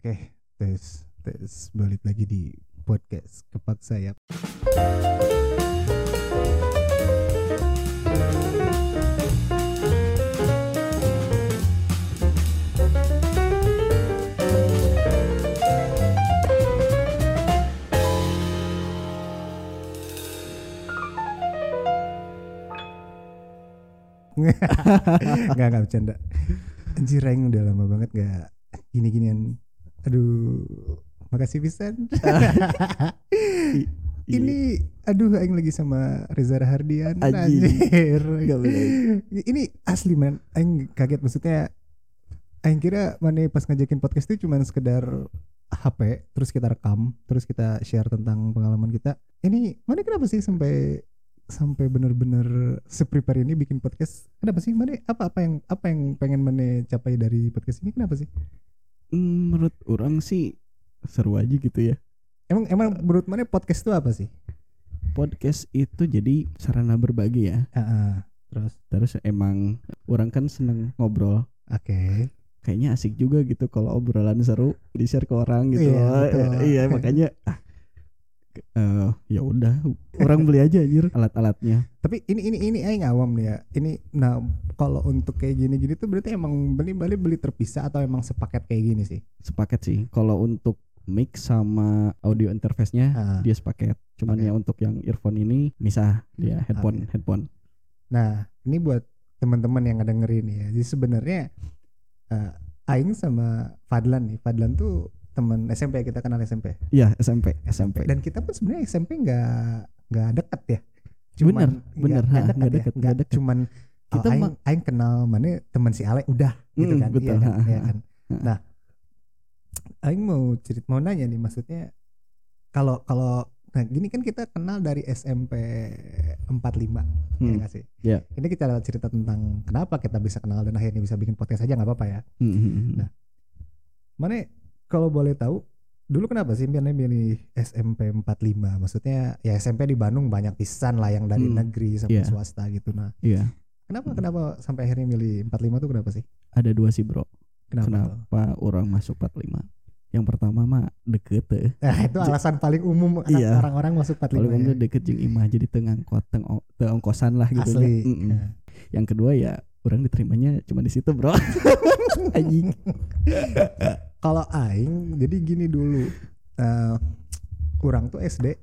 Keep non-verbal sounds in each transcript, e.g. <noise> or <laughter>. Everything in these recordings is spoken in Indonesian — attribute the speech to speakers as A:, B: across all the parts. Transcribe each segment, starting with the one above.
A: Oke, tes tes balik lagi di podcast kepak sayap. <laughs> Nggak nggak bercanda. Anjir udah lama banget nggak gini-ginian. Aduh, makasih pisan. <laughs> <laughs> Ini aduh aing lagi sama Reza Rahardian. Anjir. <laughs> Ini asli man, aing kaget maksudnya aing kira mana pas ngajakin podcast itu cuman sekedar HP terus kita rekam, terus kita share tentang pengalaman kita. Ini mana kenapa sih sampai sampai bener-bener se-prepare ini bikin podcast? Kenapa sih? Mana apa apa yang apa yang pengen mana capai dari podcast ini? Kenapa sih?
B: Menurut orang sih seru aja gitu ya.
A: Emang emang menurut mana podcast itu apa sih?
B: Podcast itu jadi sarana berbagi ya.
A: Ah, ah. terus
B: Terus emang orang kan seneng ngobrol.
A: oke.
B: Kayaknya asik juga gitu kalau obrolan seru di share ke orang gitu.
A: Iya, betul.
B: iya makanya ah, eh, ya udah <laughs> orang beli aja anjir alat-alatnya.
A: Tapi ini ini ini aing awam nih ya. Ini nah kalau untuk kayak gini-gini tuh berarti emang beli beli beli terpisah atau emang sepaket kayak gini sih?
B: Sepaket sih. Kalau untuk mic sama audio interface-nya
A: Ah.
B: dia sepaket. Cuman
A: Oke.
B: ya untuk yang earphone ini misah dia headphone headphone.
A: Nah, ini buat teman-teman yang ngedengerin ya. Jadi sebenarnya eh, Aing sama Fadlan nih. Fadlan tuh teman SMP kita kenal SMP.
B: Iya SMP SMP.
A: Dan kita pun sebenarnya SMP nggak nggak deket ya.
B: Bener, bener,
A: nggak
B: ha, nggak
A: ya.
B: deket,
A: Nggak,
B: nggak deket.
A: Cuman
B: Kita
A: kita Aing,
B: mah-
A: Aing kenal mana teman si Ale udah gitu
B: Mm,
A: kan.
B: betul,
A: Iya kan? Iya kan? Nah, Aing mau cerit mau nanya nih maksudnya kalau kalau nah gini kan kita kenal dari SMP 45 ya
B: Hmm.
A: nggak sih?
B: Iya.
A: Ini kita cerita tentang kenapa kita bisa kenal dan akhirnya bisa bikin podcast aja nggak apa-apa ya.
B: Hmm, hmm, hmm.
A: Nah, Mana kalau boleh tahu dulu kenapa sih Miannya milih SMP 45? Maksudnya ya SMP di Bandung banyak pisan lah yang dari
B: Hmm,
A: negeri sampai
B: iya.
A: swasta gitu. Nah,
B: Iya,
A: kenapa kenapa sampai akhirnya milih 45 tuh kenapa sih?
B: ada dua sih bro.
A: Kenapa? tuh?
B: Kenapa orang masuk 45? Yang pertama mah deket eh.
A: Nah, itu alasan paling umum
B: Iya.
A: orang-orang masuk 45
B: Kalau
A: ya.
B: ngomong deket jeung imah jadi tengah angkot teng ongkosan lah gitu
A: Asli.
B: nya. Mm-mm.
A: Nah.
B: Yang kedua ya orang diterimanya cuma di situ bro. <laughs> Anjing.
A: Kalau aing jadi gini dulu. eh kurang tuh SD.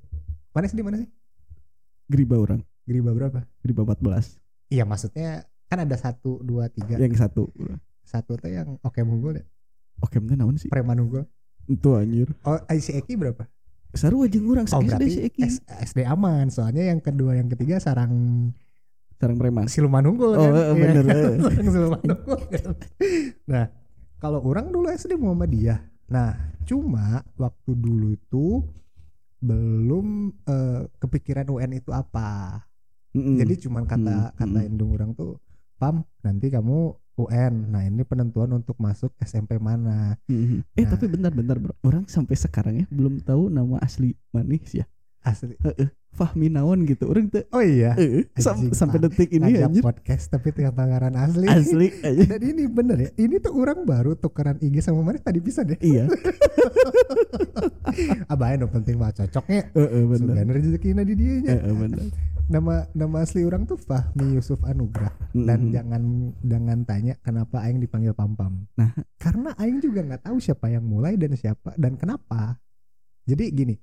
A: Mana SD mana sih?
B: Geriba orang.
A: Geriba berapa?
B: Geriba 14.
A: Iya maksudnya kan ada satu dua tiga
B: Yang satu.
A: satu tuh yang oke munggul ya
B: Oke, mending naon sih?
A: preman unggul
B: Itu anjir.
A: oh si Eki berapa
B: Seru aja ngurang
A: oh
B: SD si Eki.
A: SD aman soalnya yang kedua yang ketiga sarang
B: Sarang preman.
A: siluman unggul
B: Oh,
A: kan
B: eh,
A: Iya
B: bener, eh. <laughs>
A: sarang siluman unggul kan. nah kalau orang dulu SD Muhammadiyah nah cuma waktu dulu itu belum eh, kepikiran UN itu apa
B: Mm-mm.
A: Jadi cuman kata
B: Hmm,
A: kata
B: hmm.
A: indung orang tuh, "Pam, nanti kamu UN. Nah, ini penentuan untuk masuk SMP mana."
B: Mhm. Eh
A: Nah.
B: tapi bentar-bentar bro Orang sampai sekarang ya belum tahu nama asli manis ya
A: Asli.
B: Fahmi naon gitu Orang tuh
A: Oh iya.
B: eh, sam- sampai
A: Pak.
B: detik ini anjir
A: podcast tapi pangaran asli.
B: Asli <laughs> aja
A: Dan ini bener ya. Ini tuh orang baru tukeran IG sama mana tadi bisa deh.
B: Iya <laughs>
A: Abah no penting mah cocoknya.
B: eh, bener
A: Sugan rezeki di dia nya.
B: Eh, bener
A: Nama nama asli orang tuh Fahmi Yusuf Anugrah. Dan
B: Mhm.
A: jangan jangan tanya kenapa aing dipanggil Pam-Pam.
B: Nah.
A: karena aing juga nggak tahu siapa yang mulai dan siapa dan kenapa. Jadi gini,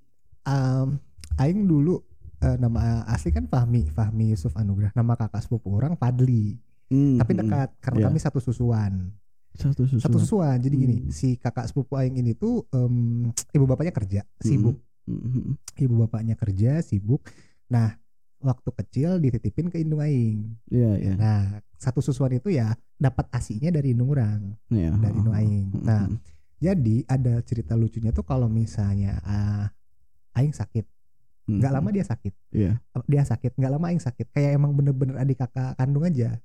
A: um, aing dulu eh, nama asli kan Fahmi, Fahmi Yusuf Anugrah. Nama kakak sepupu orang Fadli.
B: Mhm.
A: Tapi dekat karena
B: Iya.
A: kami satu susuan.
B: Satu susu
A: Satu susuan. Jadi gini,
B: Hmm.
A: si kakak sepupu aing ini tuh em, ibu bapaknya kerja, sibuk.
B: Mhm.
A: Ibu bapaknya kerja, sibuk. Nah, waktu kecil dititipin ke indung aing.
B: Iya iya
A: Nah, satu susuan itu ya dapat asinya dari indung orang.
B: Iya.
A: dari nu aing. Nah, Jadi ada cerita lucunya tuh kalau misalnya ah, aing sakit, nggak lama dia sakit.
B: Iya
A: Dia sakit, nggak lama aing sakit. Kayak emang bener-bener adik kakak kandung aja.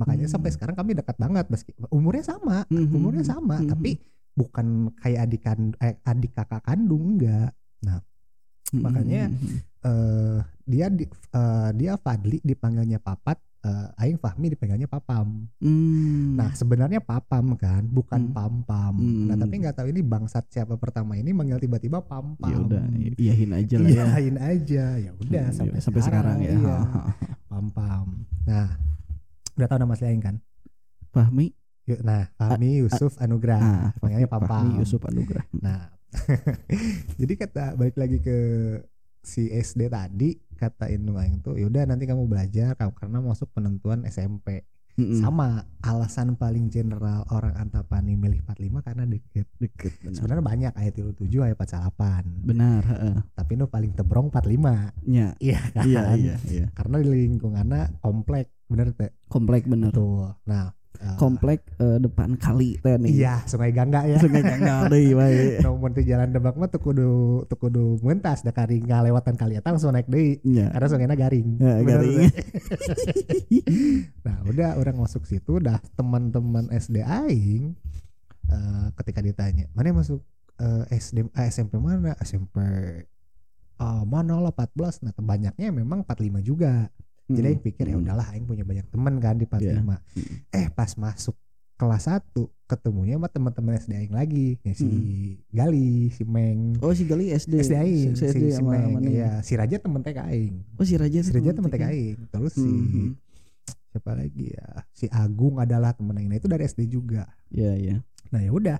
A: Makanya
B: Hmm.
A: sampai sekarang kami dekat banget meski umurnya sama,
B: Mhm.
A: umurnya sama,
B: Mhm.
A: tapi bukan kayak adik kan eh, adik kakak kandung enggak.
B: Mhm.
A: makanya-
B: Mhm.
A: eh dia di, eh, dia Fadli dipanggilnya Papat eh, aing Fahmi dipanggilnya Papam.
B: Hmm.
A: Nah, sebenarnya Papam kan, bukan
B: Hmm.
A: Pam-pam.
B: Hmm.
A: Nah, tapi nggak tahu ini bangsat siapa pertama ini manggil tiba-tiba Pam-pam.
B: ya udah iyahin aja lah ya.
A: Iyain aja. Ya udah
B: Hmm,
A: sampai,
B: sampai sekarang, ya.
A: Iya. <laughs> Pam-pam. Nah, udah tahu nama asli aing kan?
B: Fahmi
A: nah, Fahmi Yusuf Anugrah.
B: ah,
A: panggilnya Pam-pam.
B: Fahmi Yusuf Anugrah.
A: Nah, <laughs> jadi kata balik lagi ke si SD tadi kata Inu Aing tuh yaudah nanti kamu belajar karena masuk penentuan SMP
B: Mm-mm.
A: sama alasan paling general orang Antapani milih 45 karena deket
B: deket benar.
A: sebenarnya banyak ayat 7 ayat 48
B: Benar, heeh.
A: tapi nu paling tebrong 45
B: Nya.
A: iya kan
B: Iya, iya, iya.
A: karena di lingkungannya komplek bener teh
B: Komplek bener.
A: tuh nah eh,
B: Komplek eh, depan kali teh nih.
A: iya sungai Gangga ya
B: Sungai Gangga deui wae.
A: Namun di jalan debak mah tuh kudu tuh kudu mentas da kari ngalewatan kali eta langsung naik deui
B: Nya.
A: karena sungainya garing.
B: Ya, garing. <laughs>
A: nah, udah orang masuk situ dah teman-teman SD aing eh, ketika ditanya, "Mana yang masuk eh, SD eh, SMP mana?" SMP ah, mana lah 14 nah banyaknya memang 45 juga jadi aing pikir ya udahlah aing punya banyak teman kan di 45
B: Mm.
A: eh pas masuk kelas 1 ketemunya sama teman-teman SD aing lagi ya si Gali si Meng
B: Oh si Gali SD.
A: SD aing
B: Si,
A: si, si
B: sama
A: Meng
B: mana ya?
A: ya si Raja temen TK aing
B: Oh si Raja.
A: si Raja
B: temen
A: TK aing terus si
B: Mhm.
A: siapa lagi ya si Agung adalah temen aing nah itu dari SD juga
B: Iya, iya.
A: nah ya udah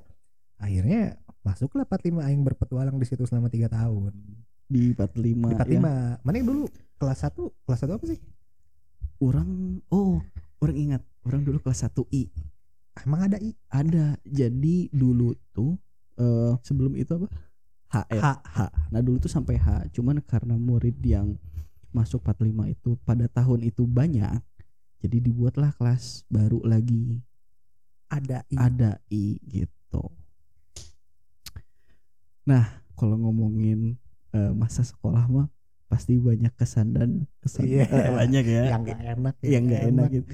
A: akhirnya masuklah 45 aing berpetualang di situ selama tiga tahun
B: Di 45.
A: di 45 mana yang dulu kelas 1 kelas 1 apa sih
B: Ya. Orang oh, orang ingat. Orang dulu kelas 1 I.
A: emang ada I
B: Ada. Jadi dulu tuh eh sebelum itu apa? H?
A: H.
B: H. Nah dulu tuh sampai H. Cuman karena murid yang masuk 45 itu pada tahun itu banyak. Jadi dibuatlah kelas baru lagi.
A: ada I
B: Ada I gitu. Nah kalau ngomongin eh, masa sekolah mah pasti banyak kesan dan kesan
A: Iya.
B: eh, <laughs> banyak ya.
A: yang gak enak
B: yang nggak enak gitu.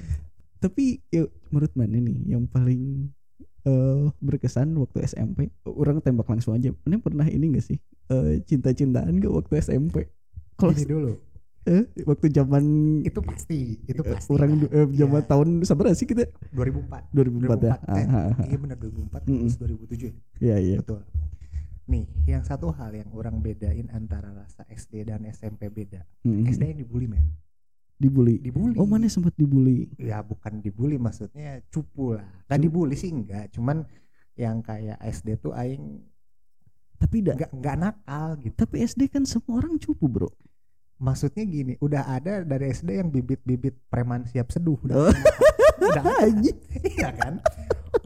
B: Tapi yuk menurut mana nih yang paling eh berkesan waktu SMP? Orang tembak langsung aja. Ini pernah ini gak sih eh cinta-cintaan gak waktu SMP? Kalau
A: ini dulu
B: eh, waktu zaman
A: itu pasti itu
B: eh,
A: pasti
B: orang du- eh, zaman
A: Iya.
B: tahun sabar sih kita
A: 2004
B: 2004 ya.
A: 2004 eh,
B: Ah, ah, ah.
A: iya benar 2004
B: Mm-mm.
A: terus 2007
B: Iya iya.
A: betul nih yang satu hal yang orang bedain antara rasa SD dan SMP beda
B: Mm-mm.
A: SD yang dibully men
B: dibully.
A: dibully
B: Oh mana sempat dibully?
A: ya bukan dibully maksudnya cupu lah nggak
B: Cupu.
A: dibully sih enggak cuman yang kayak SD tuh aing
B: Tapi dah.
A: nggak nggak nakal gitu
B: Tapi SD kan semua orang cupu bro.
A: maksudnya gini udah ada dari SD yang bibit-bibit preman siap seduh udah
B: Oh.
A: udah ada. <laughs> Iya kan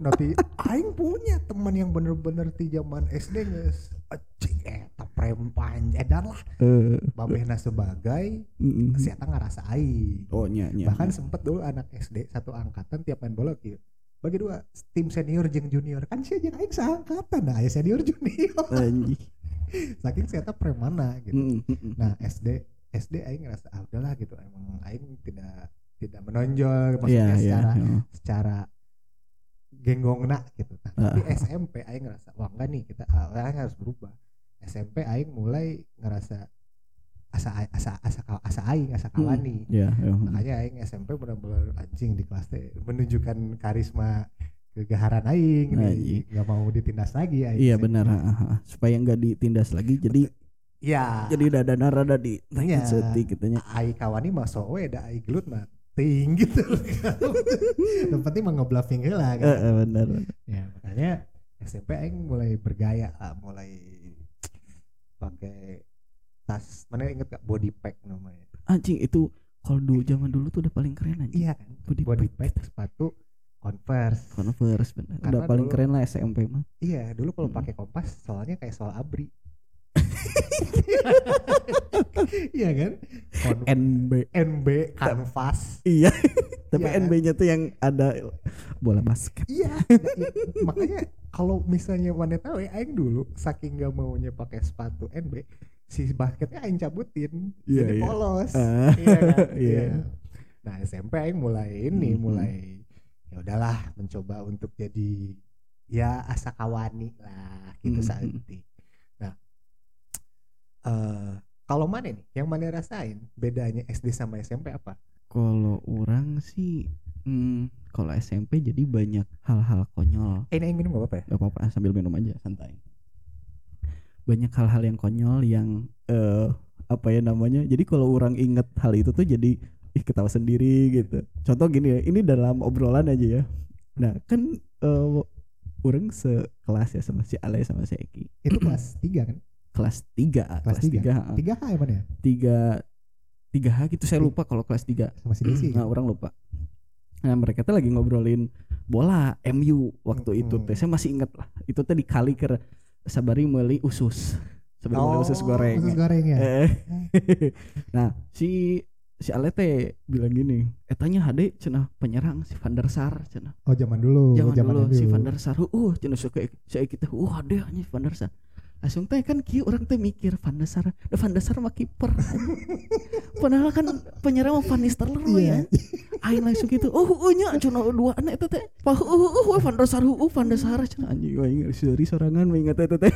A: nanti aing punya teman yang bener-bener di zaman SD guys anjing eta preman edan lah.
B: Eh,
A: babehna sebagai
B: mm-mm.
A: si eta ngerasa aing.
B: Oh nya nya.
A: bahkan sempet dulu anak SD satu angkatan tiap main bola gitu bagi dua tim senior jeng junior. Kan sih jeung aing seangkatan nah senior <laughs> junior.
B: Anjing.
A: saking si eta premana gitu. Nah SD SD aing ngerasa ah udahlah gitu. Emang aing tidak tidak menonjol maksudnya
B: Iya, iya,
A: secara
B: iya.
A: secara genggongna gitu nah, tapi
B: Ah.
A: SMP aing ngerasa wah enggak nih kita ah, aing harus berubah SMP aing mulai ngerasa asa asa asa asa aing asa kawani
B: Iya, iya.
A: makanya aing SMP benar-benar anjing di kelas teh menunjukkan karisma kegaharan aing nih. Nggak mau ditindas lagi aing
B: Iya benar, supaya nggak ditindas lagi. Jadi
A: Iya.
B: jadi dada rada di
A: Iya.
B: setik gitu nya.
A: ai kawani mah so we da ai gelut mah ting <laughs> gitu. Yang penting mah ngebluffing
B: Eh,
A: kan.
B: eh, benar.
A: Ya, makanya SMP aing mulai bergaya lah, mulai pakai tas mana inget gak body pack namanya
B: Anjing itu kalau dulu zaman dulu tuh udah paling keren aja.
A: iya kan
B: Body
A: body
B: pack.
A: pack sepatu converse
B: Converse benar. Udah paling
A: dulu-
B: keren lah SMP mah.
A: iya dulu kalau
B: Mm.
A: pakai kompas soalnya kayak soal abri iya kan Kon-
B: NB.
A: NB kanvas
B: Iya. <laughs> Tapi
A: kan?
B: NB-nya tuh yang ada bola basket.
A: Iya, nah, makanya kalau misalnya mana tahu ya aing dulu saking gak maunya pakai sepatu NB, si basketnya aing cabutin
B: Iya,
A: jadi
B: iya.
A: polos.
B: Ah,
A: Iya kan? <laughs>
B: iya.
A: Iya. Nah, SMP aing mulai ini
B: Mhm.
A: mulai ya udahlah mencoba untuk jadi ya asa kawani lah gitu
B: Mhm.
A: saeutik. Nah, eh kalau mana nih yang mana rasain bedanya SD sama SMP apa?
B: Kalau orang sih hmm, kalau SMP jadi banyak hal-hal konyol.
A: Eh, ini minum gak apa-apa ya?
B: Gak apa-apa sambil minum aja santai. Banyak hal-hal yang konyol yang eh apa ya namanya? Jadi kalau orang inget hal itu tuh jadi ih ketawa sendiri gitu. Contoh gini ya, ini dalam obrolan aja ya. Nah, kan eh orang sekelas ya sama si Ale sama si Eki.
A: Itu kelas 3 kan?
B: Kelas 3,
A: Kelas
B: kelas 3.
A: 3 H ya mana ya?
B: Tiga tiga H gitu saya lupa kalau kelas 3
A: Sama si Desi.
B: Nah, orang lupa. Nah, mereka tuh lagi ngobrolin bola MU waktu itu
A: Mm-mm.
B: teh. Saya masih ingat lah. Itu teh dikali ke sabari meuli usus. Sabari meuli usus goreng.
A: Oh, Usus goreng ya.
B: Eh. <laughs> nah, si si Ale teh bilang gini, etanya hade cenah penyerang si Van der Sar cenah.
A: Oh, zaman dulu.
B: Zaman
A: zaman
B: dulu si
A: dulu.
B: Van der Sar, uh cenah suka saya kita, uh hade anjing Van der Sar. Langsung teh kan kieu orang teh mikir Van der Sar, da Van der Sar mah kiper. Padahal kan penyerang mah Van Nistelrooy
A: Iya.
B: ya. Aing langsung gitu. Oh, uh nya cenah dua anak eta teh. Wah, uh uh uh Van der Sar, uh Van der Sar cenah anjing aing seri sorangan mah ingat eta teh.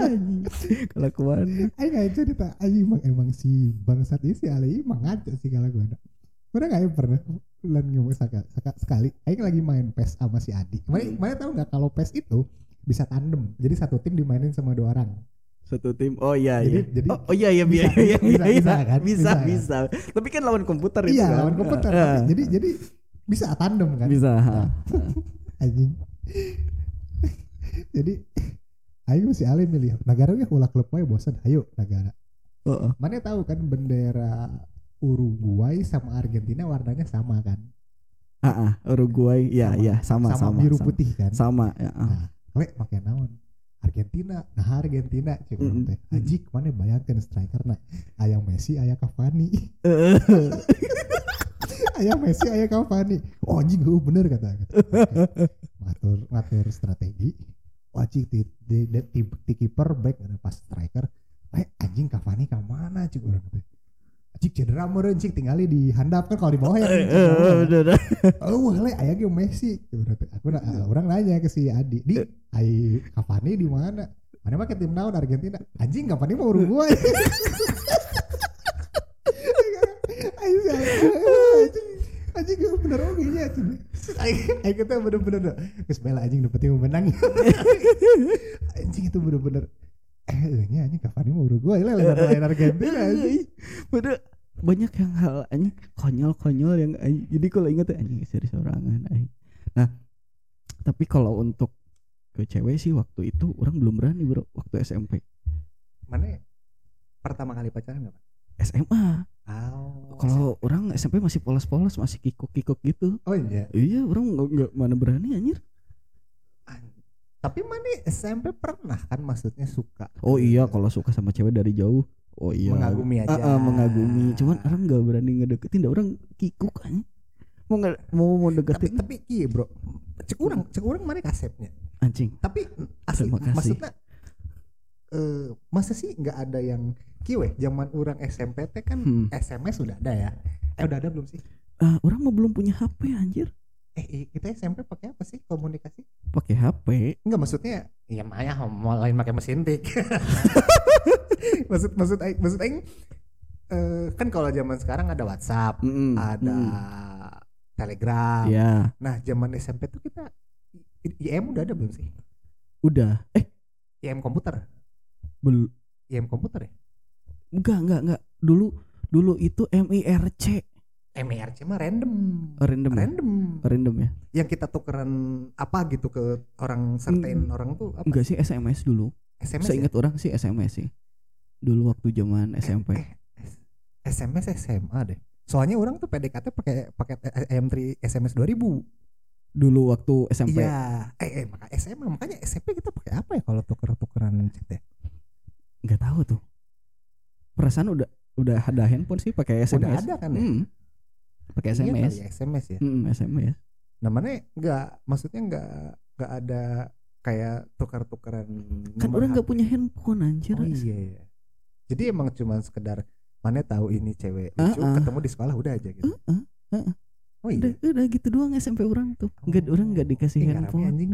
B: Anjing. <laughs> Kelakuan.
A: Aing nggak itu kita Aing emang, emang si bangsat ini si Ali emang ngaco sih ada. Pernah nggak pernah lan ngomong saka, saka, sekali Aing lagi main PES sama si Adi. Mana mana tahu nggak kalau PES itu bisa tandem. Jadi satu tim dimainin sama dua orang.
B: Satu tim. Oh iya
A: Jadi-
B: iya.
A: jadi
B: oh, oh iya iya
A: bisa,
B: iya iya
A: bisa,
B: iya,
A: bisa
B: iya.
A: kan?
B: Bisa
A: Bisa kan?
B: bisa. Tapi kan lawan komputer itu
A: Iya
B: kan.
A: lawan komputer.
B: Eh,
A: tapi jadi jadi bisa tandem kan.
B: bisa. ha. <laughs>
A: Anjing. jadi Aing si Ali milih negara ya ulah klub wae bosan. Ayo negara.
B: Heeh.
A: Mana tahu kan bendera Uruguay sama Argentina warnanya sama kan?
B: Ah, ah, Uruguay, ya,
A: Sama.
B: ya, sama, sama,
A: biru
B: sama.
A: putih kan?
B: sama, ya, ah.
A: Nah, Lek pakai naon? Argentina, nah Argentina cek
B: Mm-mm.
A: orang teh. Ajik mana bayangkan striker nah aya Messi, aya Cavani.
B: Eh,
A: aya Messi, aya Cavani. Oh anjing heuh bener kata. Ngatur ngatur strategi. Wajib di di, di, di, di kiper back ada pas striker. Eh anjing Cavani ka mana cek orang teh. Cik cedera meureun cik tinggali di handap kan kalau di bawah ya.
B: eh, eh, udah, udah.
A: Oh, le aya ge Messi. Teh. Aku orang nanya ke si Adi, "Di, ai Cavani di mana?" Mana mah ke tim naon Argentina? Anjing Cavani mah Uruguay. <laughs> Aing si Adi, anjing anjing gue bener oke nya anjing. Aing aing kita bener-bener. Geus bela anjing dapat yang menang. <laughs> anjing itu bener-bener eh nya anjing Cavani mah Uruguay lah lain Argentina <laughs> anjing.
B: Bener banyak yang hal anjing konyol-konyol yang anjing. Jadi kalau inget anjing serius sorangan anjing. Nah, tapi kalau untuk ke cewek sih waktu itu orang belum berani bro waktu SMP
A: Mana pertama kali pacaran enggak, Pak?
B: SMA
A: Oh.
B: kalau orang SMP masih polos-polos masih kikuk-kikuk gitu
A: Oh iya.
B: iya orang nggak nggak mana berani anjir
A: An- Tapi mana SMP pernah kan maksudnya suka.
B: oh iya kalau suka sama cewek dari jauh oh iya
A: Mengagumi aja.
B: Ah, ah, mengagumi cuman orang nggak berani ngedeketin dah orang kikuk kan mau nggak mau mau
A: tapi
B: deketin
A: tapi iya bro. Cek urang, cek urang mana kasepnya.
B: anjing
A: Tapi asli maksudnya eh masa sih nggak ada yang kiwe zaman orang SMP teh kan
B: Hmm.
A: SMS sudah ada ya. Eh udah ada belum sih?
B: ah orang mau belum punya HP anjir
A: Eh kita SMP pakai apa sih komunikasi?
B: pakai HP
A: Enggak maksudnya ya Maya mau lain pakai mesin tik. <laughs> maksud maksud aing maksud aing eh, kan kalau zaman sekarang ada WhatsApp,
B: Mm-mm,
A: ada
B: mm.
A: Telegram.
B: ya
A: Nah, zaman SMP tuh kita IM udah ada belum sih?
B: udah eh
A: IM komputer.
B: bel
A: IM komputer ya?
B: enggak enggak enggak dulu dulu itu MIRC
A: MIRC mah random.
B: random ya?
A: Random.
B: random ya
A: Yang kita tukeran apa gitu ke orang certain
B: Mm.
A: orang tuh apa?
B: enggak sih SMS dulu
A: SMS
B: saya
A: ya?
B: ingat orang sih SMS sih dulu waktu zaman SMP
A: Eh, S- SMS SMA deh. Soalnya orang tuh PDKT pakai paket IM3 SMS 2000.
B: dulu waktu SMP
A: Iya. Eh, eh maka SMA makanya SMP kita pakai apa ya kalau tuker-tukeran chat ya?
B: nggak tahu tuh perasaan udah udah ada handphone sih pakai SMS
A: Udah ada kan ya?
B: Hmm. Pakai
A: Iya
B: SMS
A: ya, SMS ya.
B: Hmm, SMS
A: namanya nggak maksudnya nggak nggak ada kayak tukar-tukaran
B: kan orang nggak
A: HP.
B: punya handphone anjir.
A: Oh iya iya. Jadi emang cuma sekedar mana tahu ini cewek
B: Ah,
A: lucu
B: ah.
A: ketemu di sekolah udah aja gitu.
B: Heeh, heeh.
A: oh
B: udah
A: iya?
B: Udah gitu doang SMP orang tuh. Nggak
A: Oh.
B: orang nggak dikasih
A: Ih, nggak rame
B: handphone
A: anjing.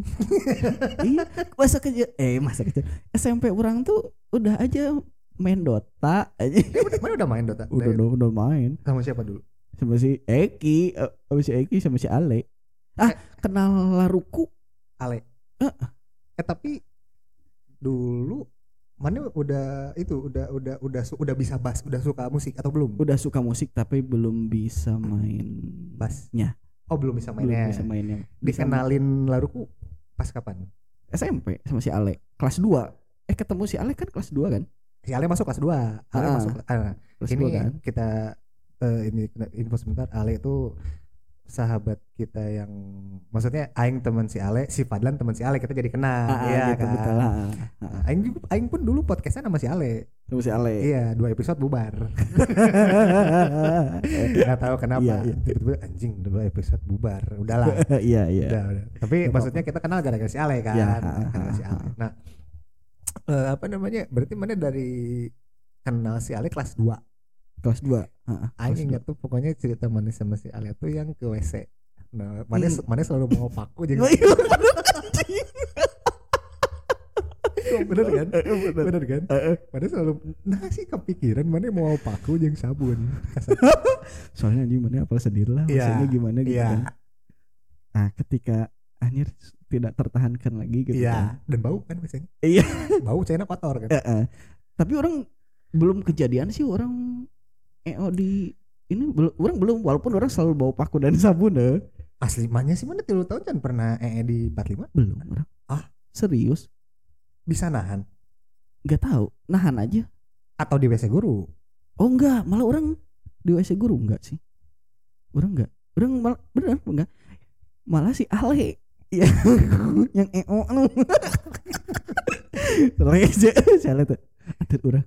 A: <laughs>
B: Iya masa kecil eh masa kecil. SMP orang tuh udah aja main Dota aja
A: Eh, udah, mana udah main Dota?
B: Udah udah, udah main.
A: Sama siapa dulu
B: sama si Eki eh, sama si Eki sama si Ale. Ah kenal Laruku?
A: Ale.
B: Eh.
A: eh tapi dulu mana udah itu udah udah udah udah bisa bass udah suka musik atau belum?
B: Udah suka musik tapi belum bisa main
A: bassnya oh belum bisa
B: belum
A: mainnya.
B: bisa mainnya. Bisa
A: dikenalin laruku pas kapan?
B: SMP sama si Ale. Kelas 2 eh ketemu si Ale kan kelas 2 kan?
A: Si Ale masuk kelas 2 Ale
B: Ah.
A: masuk ah,
B: kelas
A: ini
B: 2 kan?
A: kita eh, ini info sebentar Ale itu sahabat kita yang maksudnya aing teman si Ale si Fadlan teman si Ale kita jadi kenal
B: Ah,
A: iya
B: gitu,
A: kan?
B: betul ah, ah,
A: aing aing pun dulu podcastnya sama si Ale.
B: Sama si Ale.
A: Iya dua episode bubar. <laughs> Nggak tahu kenapa.
B: Iya, iya.
A: tiba-tiba anjing dua episode bubar. Udahlah <laughs>
B: iya iya.
A: Udah, udah. tapi
B: Nggak
A: maksudnya kita kenal gara-gara si Ale kan?
B: Iya,
A: gara-gara si Ale. nah eh, apa namanya? Berarti mana dari kenal si Ale kelas 2
B: kelas 2 ah, ah,
A: Aing
B: kelas
A: ingat tuh pokoknya cerita mana sama si Ale tuh yang ke WC. Nah, mana
B: Hmm.
A: mana selalu mau paku jadi
B: dua. <laughs> Iya,
A: bener <laughs> kan?
B: bener.
A: Bener kan?
B: Heeh.
A: Mana selalu nah sih kepikiran mana mau paku jeung sabun. <laughs>
B: Soalnya anjing mana apal sendiri lah
A: Iya,
B: maksudnya gimana gitu
A: Iya,
B: kan nah ketika anjir tidak tertahankan lagi gitu kan
A: iya, dan bau kan biasanya.
B: Iya.
A: Bau cina kotor kan.
B: Eh, eh. tapi orang belum kejadian sih orang EO di ini belum orang belum walaupun orang selalu bawa paku dan sabun eh.
A: Asli mana sih mana tilu tahun kan pernah ee di 45
B: belum orang.
A: Ah.
B: serius?
A: Bisa nahan?
B: Nggak tahu. Nahan aja.
A: Atau di WC guru.
B: oh enggak malah orang di WC guru enggak sih? Orang enggak orang malah bener enggak malah si Ale. Ya <laughs> yang EO lu <laughs> Reze si Ale tuh atur orang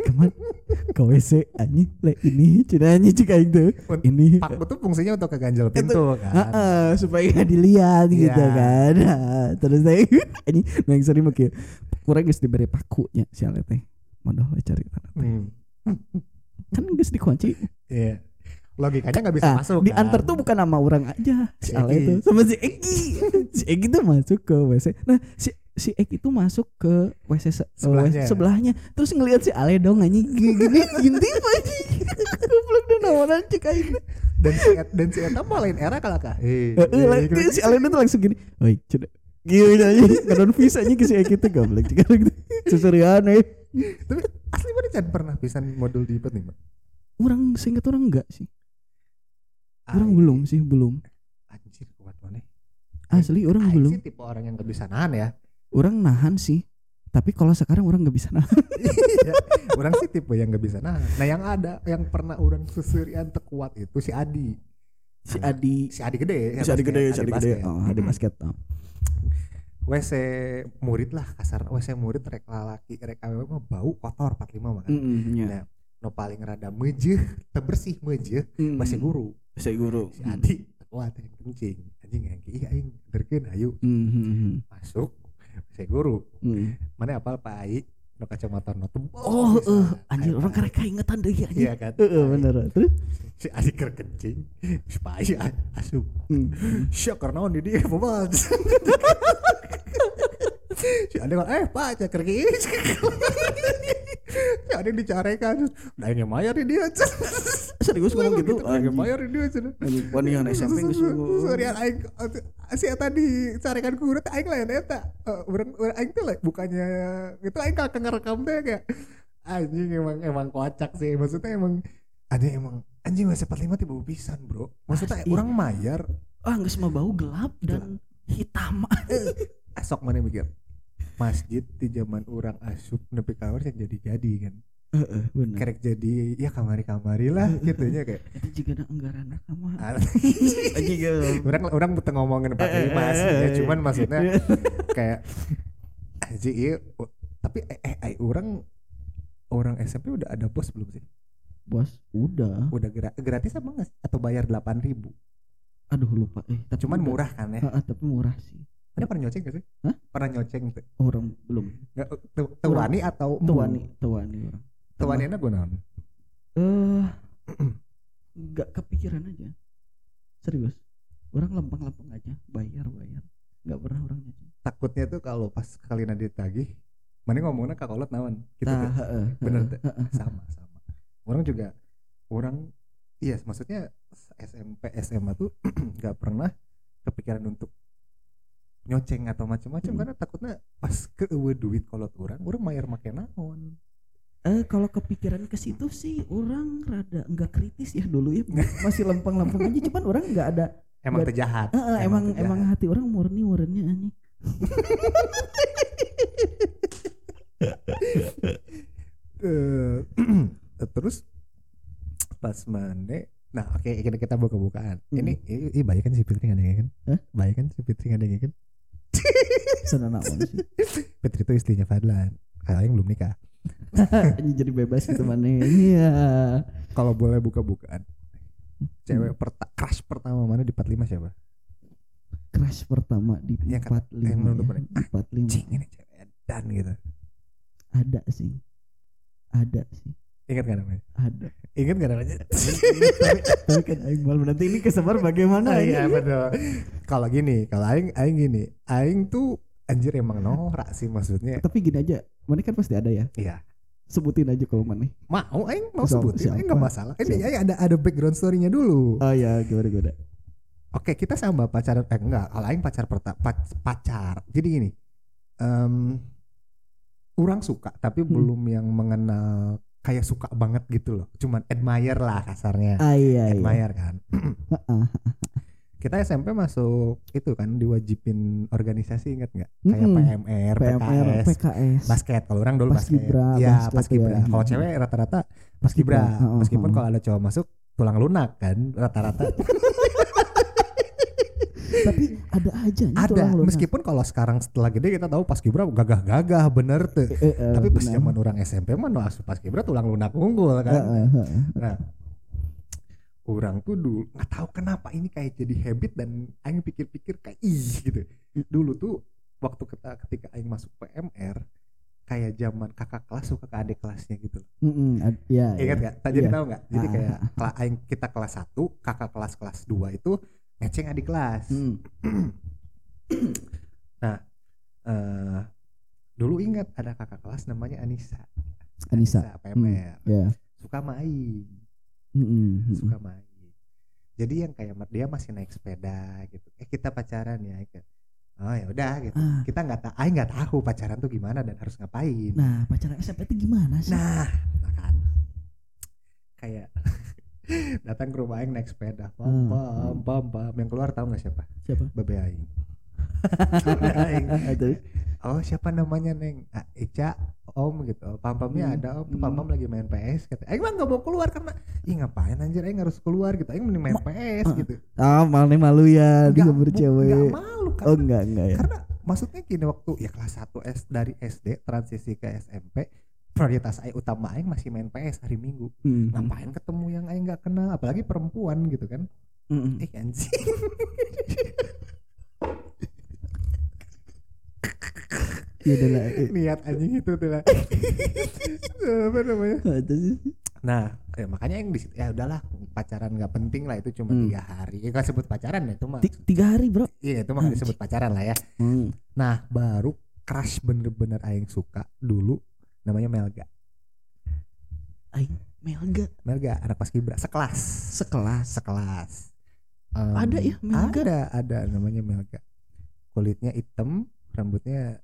B: kaman ke WC anjing le ini cina anjing cika itu ini
A: Paku tuh fungsinya untuk keganjel pintu kan.
B: Heeh, supaya nggak dilihat gitu
A: Iya.
B: kan Nah, terus saya <laughs> ini yang sering make kurang geus diberi pakunya si Ale teh modal we cari tanah teh.
A: Hmm.
B: kan geus dikunci
A: Iya. Logikanya nggak bisa
B: Ah,
A: masuk.
B: diantar
A: kan?
B: tuh bukan nama orang aja si Ale
A: Eki.
B: itu sama si Eki <laughs> si Eki tuh masuk ke WC nah si si Eki tuh masuk ke WC se-
A: Sebelahnya.
B: WC sebelahnya terus ngelihat si Ale dong anjing gini gini anjing goblok dan nawaran cek aing
A: dan si Et- dan si Eta mah lain era kalau kah eh
B: Heeh, lah, dia si Alena tuh langsung gini, "Oi, cina." Gini aja, kadang visa aja ke si Eki tuh goblok cek gitu. Seserian eh.
A: tapi asli mana Chan pernah pisan modul di nih Mbak?
B: Orang seingat orang enggak sih. Orang
A: Aing-
B: belum sih, belum.
A: anjir kuat mana
B: Asli orang belum.
A: sih tipe orang yang gak bisa nahan ya
B: Orang nahan sih. Tapi kalau sekarang orang nggak bisa nahan. <laughs>
A: Iya, orang sih tipe yang gak bisa nahan nah yang ada yang pernah orang susurian terkuat itu si Adi
B: Si Adi,
A: si Adi gede
B: si Adi gede, si Adi gede. Oh, Adi basket. Oh.
A: WC murid lah kasar WC murid rek lalaki rek awewe mah bau kotor 45 mah kan
B: Mm, ya.
A: Nah, no paling rada mejeh tebersih mejeh
B: Mm.
A: masih guru
B: Saya guru.
A: si Adi kuat yang kencing anjing yang iya aing derkeun ayo
B: Mm, mm, mm,
A: masuk saya guru.
B: Mm.
A: mana apa Pak Ai? No kacamata no tebal
B: Oh, eh, anjir orang karek keingetan deh ya.
A: iya kan?
B: Heeh, bener. Terus?
A: Si Adi keur kencing si Pak Ai asup
B: Mm.
A: syok karena on di dia bobal si Adi bilang, eh Pak cek kerja <laughs> si Adi dicarekan. Nah ini mayar di dia. <laughs>
B: Serius ngomong gitu.
A: Nah,
B: Anjing.
A: mayar di dia.
B: Anjing, Wanian SMP geus
A: Surian aing si eta dicarekan ku urut aing lain eta. Eh, Urang aing teh lah, bukannya itu aing kakak ngerekam teh kayak anjing emang emang kocak sih. Maksudnya emang ada emang anjing masih 45 tiba pisan bro. Maksudnya orang mayar.
B: Ah nggak semua bau gelap dan hitam.
A: Asok mana mikir masjid di zaman orang asup nepi kamar yang jadi-jadi kan.
B: Heeh, bener.
A: Kerek jadi ya kamari-kamari lah gitu nya kayak.
B: Itu juga ada anggaran <laughs> aja gitu.
A: Orang orang butuh ngomongin 45 sih ya cuman maksudnya kayak aja iya tapi eh, eh, eh, orang orang SMP udah ada bos belum sih?
B: Bos? Udah.
A: Udah gra- gratis apa enggak atau bayar 8000 ribu?
B: Aduh lupa. Eh tapi
A: cuman murah kan ya?
B: Heeh, tapi murah sih
A: ada pernah nyoceng gak sih?
B: Hah?
A: pernah nyoceng tuh
B: orang belum.
A: Nggak tu- tuani atau
B: tuani tuani orang.
A: Tuani enak gue naon
B: eh nggak kepikiran aja. Serius. Orang lempeng-lempeng aja bayar bayar nggak pernah orang nyacing
A: takutnya tuh kalau pas kali nanti ditagih mana ngomongnya kak kolot naon? Gitu
B: nah
A: tuh.
B: heeh,
A: bener tuh. sama sama. Orang juga orang iya maksudnya SMP SMA tuh <clears throat> nggak pernah kepikiran untuk nyoceng atau macam-macam
B: Hmm.
A: karena takutnya pas ke duit kolot orang orang mayar make naon
B: Eh kalau kepikiran ke situ sih orang rada enggak kritis ya dulu ya <laughs> masih lempeng-lempeng aja cuman orang enggak ada
A: emang
B: Nggak-
A: terjahat
B: Eh, eh, emang
A: terjahat.
B: emang hati orang murni murni anjing. <laughs>
A: Eh, <clears throat> terus pas mane nah oke kita kita buka-bukaan
B: Hmm.
A: ini ini, ini baik kan si Fitri nggak ada kan
B: Hah?
A: baik kan si Fitri nggak ada kan
B: Sana naon sih.
A: Fitri itu istrinya Fadlan kalau yang belum nikah
B: Anjing jadi bebas gitu mana. Iya.
A: kalau boleh buka-bukaan cewek
B: Hmm.
A: perta crush pertama mana di 45 siapa
B: Crash pertama di
A: Iya kan,
B: 45
A: yang menurut
B: ya. Di 45
A: cing ini cewek dan gitu
B: ada sih. Ada sih.
A: Ingat gak namanya
B: Ada.
A: ingat gak namanya
B: tapi, tapi kan aing malu nanti ini kesebar bagaimana
A: Oh, iya betul. Kalau gini, kalau aing aing gini, aing tuh anjir emang norak sih maksudnya.
B: Tapi gini aja, mana kan pasti ada ya.
A: Iya.
B: Sebutin aja kalau mana.
A: Mau aing mau
B: Siapa-
A: sebutin, aing nggak masalah. Ini aing ada ada background story-nya dulu.
B: Oh ya, gimana gimana.
A: Oke, kita sama pacaran eh enggak, kalau aing pacar pertama pacar. Jadi gini. em orang suka tapi
B: Hmm.
A: belum yang mengenal kayak suka banget gitu loh. Cuman admire lah kasarnya.
B: Ah iya iya.
A: admire kan. <clears throat>
B: Heeh.
A: kita SMP masuk itu kan diwajibin organisasi ingat nggak kayak
B: Mm-mm.
A: PMR,
B: PMR,
A: PKS,
B: PKS.
A: basket kalau orang dulu basket
B: Paskibra,
A: ya paskibra
B: ya.
A: kalau cewek rata-rata paskibra
B: Heeh,
A: meskipun kalau ada cowok masuk tulang lunak kan rata-rata <laughs>
B: Tapi ada aja nih
A: ada meskipun kalau sekarang setelah gede kita tahu paskibra gagah-gagah bener tuh
B: Eh, eh,
A: tapi pas
B: benar.
A: zaman orang SMP mah no asup paskibra tulang lunak unggul kan
B: Heeh, heeh.
A: Nah, orang tuh dulu nggak tahu kenapa ini kayak jadi habit dan aing pikir-pikir kayak ih gitu. Dulu tuh waktu kita ketika aing masuk PMR kayak zaman kakak kelas suka ke adik kelasnya gitu.
B: Mm-mm, ad- ya,
A: Ingat
B: ya.
A: gak? Jadi
B: Iya.
A: tahu nggak? Jadi
B: Ah,
A: kayak
B: ah,
A: aing kita kelas 1, kakak kelas kelas 2 itu ngeceng adik kelas.
B: Mm. <clears throat>
A: Eh, dulu ingat ada kakak kelas namanya Anissa.
B: Anissa.
A: PMR.
B: Ya.
A: Suka main.
B: Mm-mm, mm-mm.
A: suka main. Jadi yang kayak dia masih naik sepeda gitu. Eh kita pacaran ya. Oh ya udah gitu.
B: Ah.
A: Kita nggak tahu, nggak tahu pacaran tuh gimana dan harus ngapain.
B: Nah, pacaran SMP itu gimana sih?
A: Nah, nah kan kayak <laughs> datang ke rumah Aing naik sepeda, pam
B: Hmm.
A: pam pam pam. Yang keluar tahu nggak siapa?
B: Siapa?
A: Babe Aing. <laughs> Oh siapa namanya Neng? Ah, Ica, Om gitu. Pam pamnya
B: Hmm.
A: ada Om.
B: Hmm.
A: Pam pam lagi main PS. Kata, Aing mah nggak mau keluar karena, ih ngapain anjir Aing harus keluar gitu. Aing mending main
B: Ma-
A: PS
B: Ah.
A: gitu.
B: Ah, malu malu ya dia bercewek.
A: nggak malu karena,
B: Oh, enggak enggak ya.
A: karena maksudnya gini waktu ya kelas 1 S dari SD transisi ke SMP prioritas Aing utama Aing masih main PS hari Minggu.
B: Mm.
A: Ngapain ketemu yang Aing nggak kenal, apalagi perempuan gitu kan?
B: Mm-mm.
A: Eh anjing. <laughs>
B: Ya udah lah. eh.
A: Niat anjing itu tuh lah. <laughs> Apa namanya?
B: Ah, terus?
A: Nah, ya makanya yang di situ ya udahlah pacaran nggak penting lah itu cuma
B: Hmm.
A: tiga hari. Ya kan sebut pacaran ya itu mah.
B: Ti- Tiga hari bro.
A: Iya itu mah disebut pacaran lah ya.
B: Hmm.
A: Nah baru crush bener-bener aing suka dulu namanya Melga.
B: Aing Melga
A: Melga anak pas kibra sekelas.
B: sekelas.
A: Sekelas. Em,
B: Ada ya Melga?
A: Ada ada namanya Melga. Kulitnya hitam, rambutnya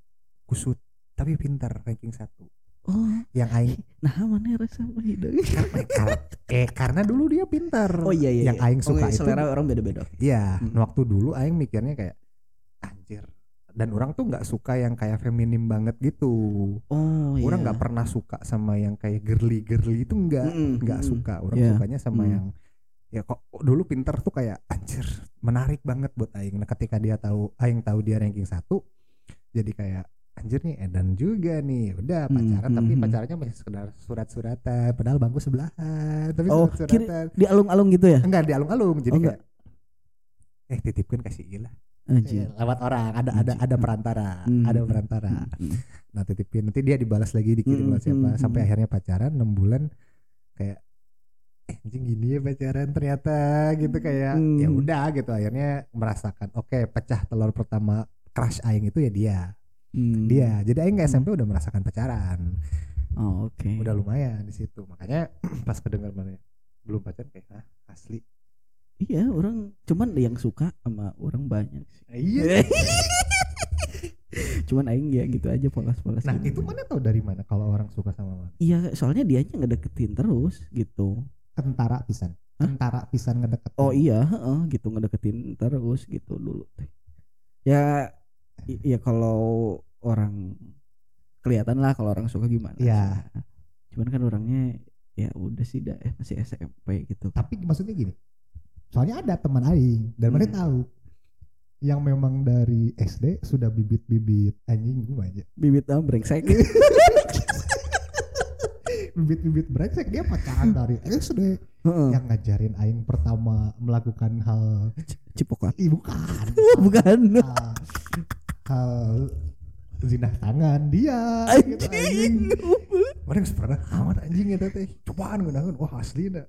A: kusut tapi pintar ranking satu.
B: Oh,
A: Yang aing <laughs>
B: nah mana rasa mah hidung.
A: karena, kar- eh karena dulu dia pintar.
B: Oh iya iya.
A: Yang
B: iya.
A: aing
B: Oh,
A: suka itu
B: selera orang beda-beda.
A: Iya,
B: Hmm.
A: waktu dulu aing mikirnya kayak. Dan orang tuh nggak suka yang kayak feminim banget gitu.
B: Oh iya.
A: Orang nggak pernah suka sama yang kayak girly girly itu nggak nggak
B: mm-mm.
A: suka. Orang
B: Iya.
A: sukanya sama
B: Mm.
A: yang ya kok dulu pinter tuh kayak anjir menarik banget buat aing. Nah ketika dia tahu aing tahu dia ranking satu, jadi kayak anjir nih Edan juga nih. Udah
B: Hmm,
A: pacaran tapi
B: hmm,
A: pacarannya masih sekedar surat-suratan. Padahal bangku sebelahan. Tapi
B: Oh,
A: surat-suratan.
B: Di alung-alung gitu ya?
A: Enggak di alung-alung. Jadi
B: Oh, enggak.
A: kayak eh titipkan kasih ilah
B: Anjir.
A: Iya, lewat orang ada ada
B: Anjir.
A: ada perantara
B: Hmm.
A: ada perantara
B: Hmm.
A: nah titipin nanti dia dibalas lagi dikirim
B: Hmm,
A: siapa
B: hmm,
A: sampai
B: hmm.
A: akhirnya pacaran 6 bulan kayak eh anjing gini ya pacaran ternyata gitu kayak
B: Hmm.
A: ya udah gitu akhirnya merasakan oke pecah telur pertama crush aing itu ya dia
B: Hmm.
A: dia jadi aing nggak
B: Hmm.
A: SMP udah merasakan pacaran
B: Oh, oke.
A: udah lumayan di situ makanya <clears throat> pas kedengar mana belum pacaran kayak ah asli
B: iya orang cuman yang suka sama orang banyak sih.
A: Iya. <laughs>
B: Cuman aing ya gitu aja polos-polos
A: nah
B: gitu.
A: itu mana tahu dari mana kalau orang suka sama mana
B: iya soalnya dia aja ngedeketin terus gitu.
A: Kentara pisan.
B: Hah?
A: kentara pisan ngedeket
B: oh iya heeh, gitu ngedeketin terus gitu dulu ya ya kalau orang kelihatan lah kalau orang suka gimana
A: Iya.
B: cuman kan orangnya ya udah sih dah eh, masih SMP gitu.
A: Tapi maksudnya gini soalnya ada teman aing dan mana
B: Hmm.
A: tahu. Yang memang dari SD sudah bibit-bibit anjing gue aja.
B: Bibit ah brengsek. <laughs>
A: Bibit-bibit brengsek dia pacaran dari SD
B: Heeh.
A: yang ngajarin aing pertama melakukan hal
B: cipokan.
A: Ih, bukan. <laughs>
B: Bukan.
A: Hal, hal zina tangan dia gitu, anjing. Mana <laughs> yang pernah aman anjing itu teh. Cobaan ngeunahun wah asli dah.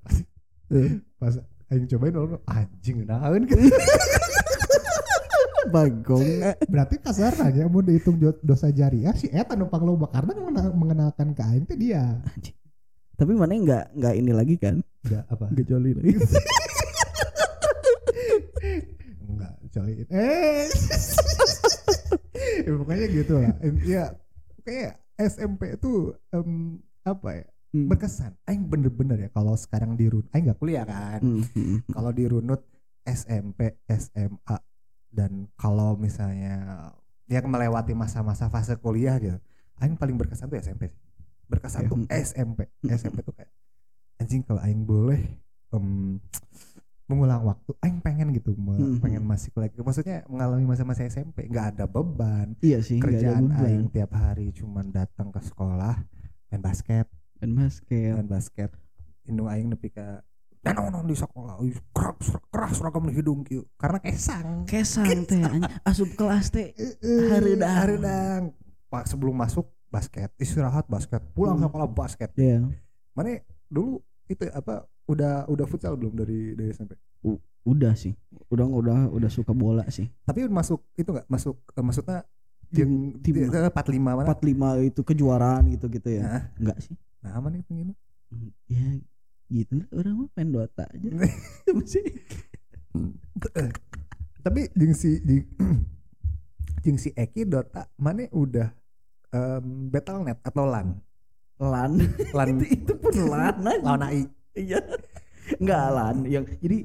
B: Eh,
A: pas aing cobain orang anjing ngeunahun gitu <laughs>
B: bagong
A: berarti kasar aja mau dihitung dosa jariah si eta numpang loba karena mengena- mengenalkan ke aing teh dia.
B: Anjing. tapi mana nggak nggak ini lagi kan?
A: Enggak apa? <laughs>
B: Nggak joli lagi
A: enggak coy eh. <laughs> Ya, pokoknya gitu lah. Ya kayak SMP itu em, apa ya
B: Hmm.
A: berkesan aing bener-bener ya kalau sekarang di run aing nggak kuliah kan
B: Hmm, hmm,
A: kalau di runut SMP SMA dan kalau misalnya yang melewati masa-masa fase kuliah gitu aing paling berkesan tuh SMP berkesan
B: Ya,
A: tuh
B: hmm.
A: SMP
B: Hmm.
A: SMP tuh kayak anjing kalau aing boleh em, mengulang waktu aing pengen gitu
B: Hmm.
A: pengen masih lagi maksudnya mengalami masa-masa SMP nggak ada beban
B: iya sih ada
A: kerjaan
B: beban.
A: aing tiap hari cuman datang ke sekolah main basket
B: main basket.
A: Main basket. Indung aing nepi ka nanonon di sekolah. Ih, keras keras seragam di hidung kieu. Karena kesang.
B: Kesang teh asup kelas teh. Hareudang.
A: hareudang. Pak sebelum masuk basket. Istirahat basket. Pulang
B: Hmm.
A: sekolah basket.
B: Ya
A: mana dulu itu apa udah udah futsal belum dari dari SMP
B: udah sih. Udah udah udah suka bola sih.
A: Tapi masuk itu nggak? Masuk eh, maksudnya
B: Tim-
A: yang
B: tim-
A: empat lima mana?
B: 45 itu kejuaraan gitu gitu ya.
A: Nah.
B: enggak sih
A: nah aman itu gini
B: ya gitu lah, orang mah main Dota aja. <laughs> Masih.
A: Tapi jeung si <clears throat> jeung si Eki Dota mana udah em, Battle.net atau LAN?
B: Lan.
A: LAN.
B: Itu <laughs> itu pun lan aja.
A: lawan AI
B: iya. Enggak lan. Yang jadi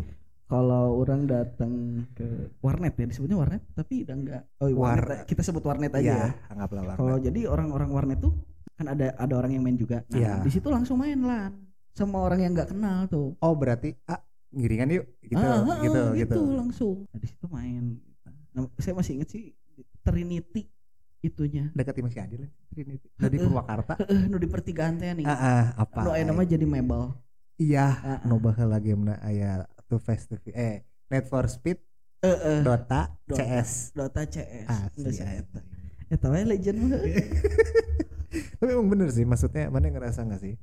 B: kalau orang datang ke warnet ya disebutnya warnet tapi udah enggak oh iya, warnet.
A: War-
B: kita sebut warnet aja ya
A: ya. anggaplah LAN
B: kalau jadi orang-orang warnet tuh kan ada ada orang yang main juga. Nah
A: Iya.
B: di situ langsung main lan sama orang yang nggak kenal tuh.
A: Oh berarti ah ngiringan yuk gitu
B: Ah, ah,
A: gitu
B: ah,
A: gitu.
B: langsung. Nah, di situ main. Nah, saya masih inget sih Trinity itunya.
A: Dekat masih Adil Trinity. Dari Purwakarta.
B: Eh nu di pertigaan teh nih.
A: Ah, ah apa
B: nu aya nama jadi mebel.
A: Iya
B: Ah, ah.
A: no baheula gamena aya to Face eh Need for Speed
B: eh eh
A: Dota.
B: Dota.
A: CS
B: Dota CS
A: asli eta.
B: eta we legend mah <laughs> <laughs>
A: tapi emang bener sih maksudnya mana ngerasa nggak sih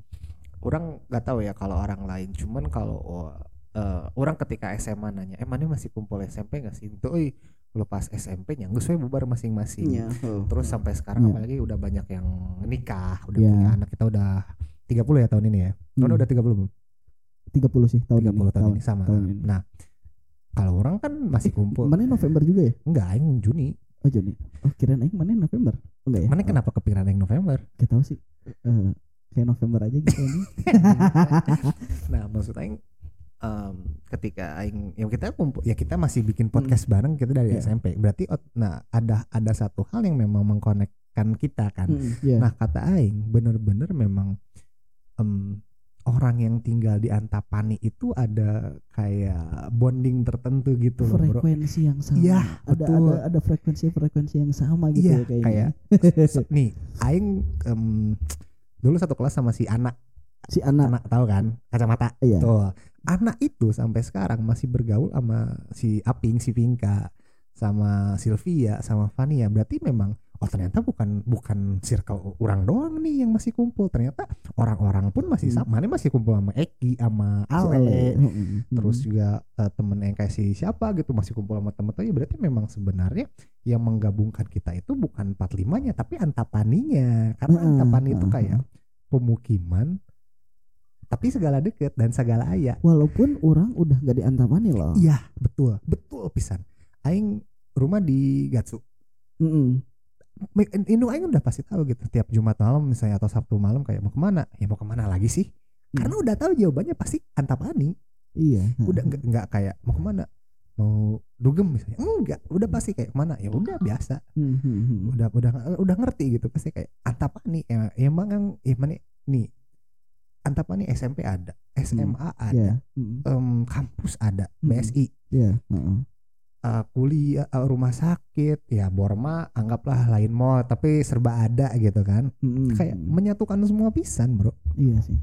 A: orang nggak tahu ya kalau orang lain cuman kalau eh, orang ketika SMA nanya eh mana masih kumpul SMP nggak sih itu eh lepas SMP nya nggak bubar masing-masing
B: Iya, oh.
A: terus sampai sekarang
B: Iya.
A: apalagi udah banyak yang nikah udah
B: Iya.
A: punya anak kita udah 30 ya tahun ini ya Tahun
B: Hmm.
A: udah 30 belum
B: 30 sih tahun
A: 30 tahun, ini sama
B: tahun ini.
A: nah kalau orang kan masih kumpul
B: Mana November juga ya?
A: enggak aing Juni
B: Oh Juni. Oh kirain aing mana November? Enggak ya?
A: mana kenapa kepikiran yang November
B: Gak tahu sih. Eh, kayak November aja gitu ini. <laughs>
A: Nah, maksud aing em, ketika aing ya kita kumpul ya kita masih bikin podcast bareng kita dari
B: Iya.
A: SMP. Berarti nah ada ada satu hal yang memang mengkonekkan kita kan.
B: Hmm, iya.
A: Nah, kata aing bener-bener memang em, orang yang tinggal di Antapani itu ada kayak bonding tertentu gitu loh, Bro.
B: frekuensi yang sama.
A: Iya,
B: ada
A: betul.
B: ada ada frekuensi-frekuensi yang sama gitu
A: Iya,
B: ya kayaknya.
A: kayak <laughs> se- nih aing em, dulu satu kelas sama si anak
B: si anak
A: anak tahu kan kacamata
B: Iya.
A: Tuh. Anak itu sampai sekarang masih bergaul sama si Aping, si Pinka, sama Sylvia, sama Fania. Berarti memang oh ternyata bukan bukan circle orang doang nih yang masih kumpul. Ternyata orang-orang pun masih
B: Hmm.
A: sama. Mana masih kumpul sama Eki, sama Ale.
B: Mm-mm.
A: Terus juga eh, temen yang kayak si siapa gitu masih kumpul sama temen-temen. Ya berarti memang sebenarnya yang menggabungkan kita itu bukan 45-nya tapi Antapaninya. Karena
B: Mm-mm.
A: Antapani itu kayak pemukiman tapi segala deket dan segala aya
B: walaupun orang udah gak di Antapani loh
A: iya betul betul pisan aing rumah di Gatsu
B: Mm-mm.
A: Indung aing udah pasti tahu gitu tiap Jumat malam misalnya atau Sabtu malam kayak mau ke mana ya mau ke mana lagi sih
B: Hmm.
A: karena udah tahu jawabannya pasti Antapani
B: iya
A: udah nggak nggak kayak mau ke mana mau dugem misalnya enggak udah pasti kayak ke mana ya udah biasa
B: Hmm, hmm, hmm.
A: udah udah udah ngerti gitu pasti kayak Antapani ya, emang yang ya mana nih Antapani SMP ada SMA ada
B: Iya. Mm.
A: em, kampus ada
B: Hmm.
A: BSI
B: Iya. heeh.
A: Eh, kuliah eh, rumah sakit ya Borma anggaplah lain mall tapi serba ada gitu kan
B: Mm-mm.
A: kayak menyatukan semua pisan bro
B: iya sih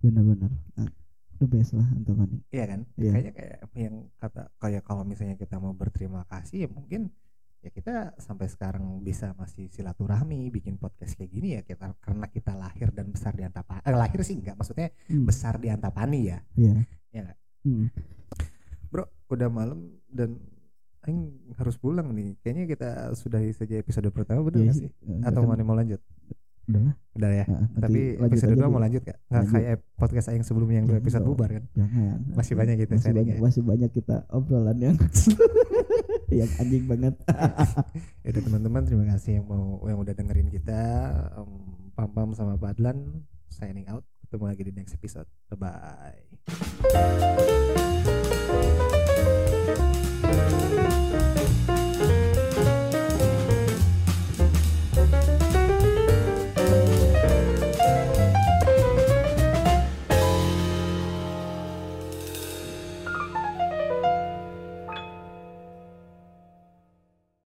B: benar-benar Ah, the best lah Antapani
A: iya kan
B: Iya.
A: kayaknya kayak yang kata kayak kalau misalnya kita mau berterima kasih ya mungkin ya kita sampai sekarang bisa masih silaturahmi bikin podcast kayak gini ya kita karena kita lahir dan besar di Antapani eh, lahir sih enggak maksudnya
B: Hmm.
A: besar di Antapani ya
B: iya
A: Iya nggak?
B: Hmm.
A: Udah malam dan Aing harus pulang nih. Kayaknya kita sudahi saja episode pertama
B: Iya
A: nggak
B: sih. Eh,
A: atau mana mau lanjut?
B: Udah lah.
A: Udah ya?
B: Nah,
A: tapi episode
B: aja
A: 2
B: dulu.
A: mau lanjut. Gak? Nggak kayak podcast Aing sebelumnya yang dua episode bubar kan?
B: Jangan.
A: Masih banyak gitu
B: masih banyak, masih banyak kita obrolan yang <laughs> yang anjing banget. <laughs>
A: Ya teman-teman terima kasih yang mau yang udah dengerin kita. Em, Pam Pam sama Badlan signing out. Ketemu lagi di next episode. Bye bye